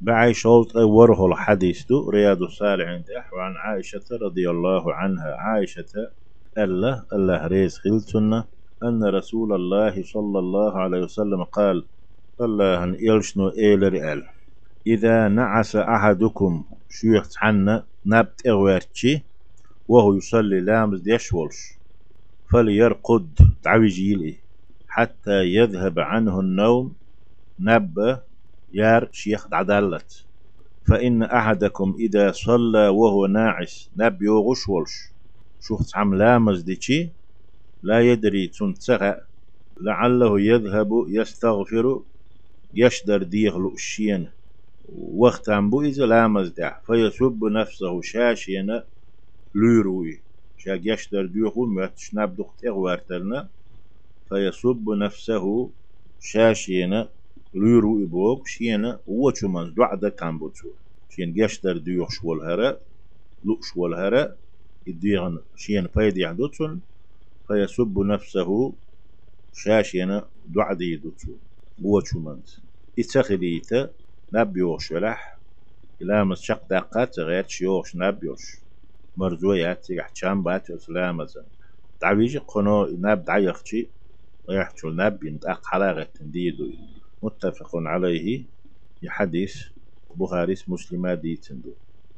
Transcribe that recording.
بعي شولت وره الحديث دو رياض الصالحين وعن عائشة رضي الله عنها. عائشة الله الله ريز خلتنا أن رسول الله صلى الله عليه وسلم قال الله أن إلشنو إيلر إل. إذا نعس أحدكم شيخ عنا نبت إغوارتشي وهو يصلي لامز يشولش فليرقد تعويجيلي حتى يذهب عنه النوم نب يار شيخ عدالت. فإن أحدكم إذا صلى وهو ناعس نب يوغش ولش شوخت عم لامز لا يدري تنتغى لعله يذهب يستغفر يشدر ديغلو الشين وقت عم إذا لامز دع فيسب نفسه شاشينا ليروي. شاق يشدر ديغو ماتش نبدو تغوارتلنا فيسب نفسه شاشينا ليرو إبوك شينا وچمن دعدا كان بوتو شين يشدر ديوخ شوال هرا لوك شوال هرا يديغن شين فايد يعدوتون فيسب نفسه شاشينا دعدا يدوتو وچمن إتخليتا نبيوش ولح إلا مسشق دقات غير شيوش نبيوش مرزويات يحشام بات إسلامزن تعويج قنو ناب دعيخشي ويحشو ناب ينتاق حلاغة تنديدو متفق عليه. يحدث بخاري مسلم ديتندو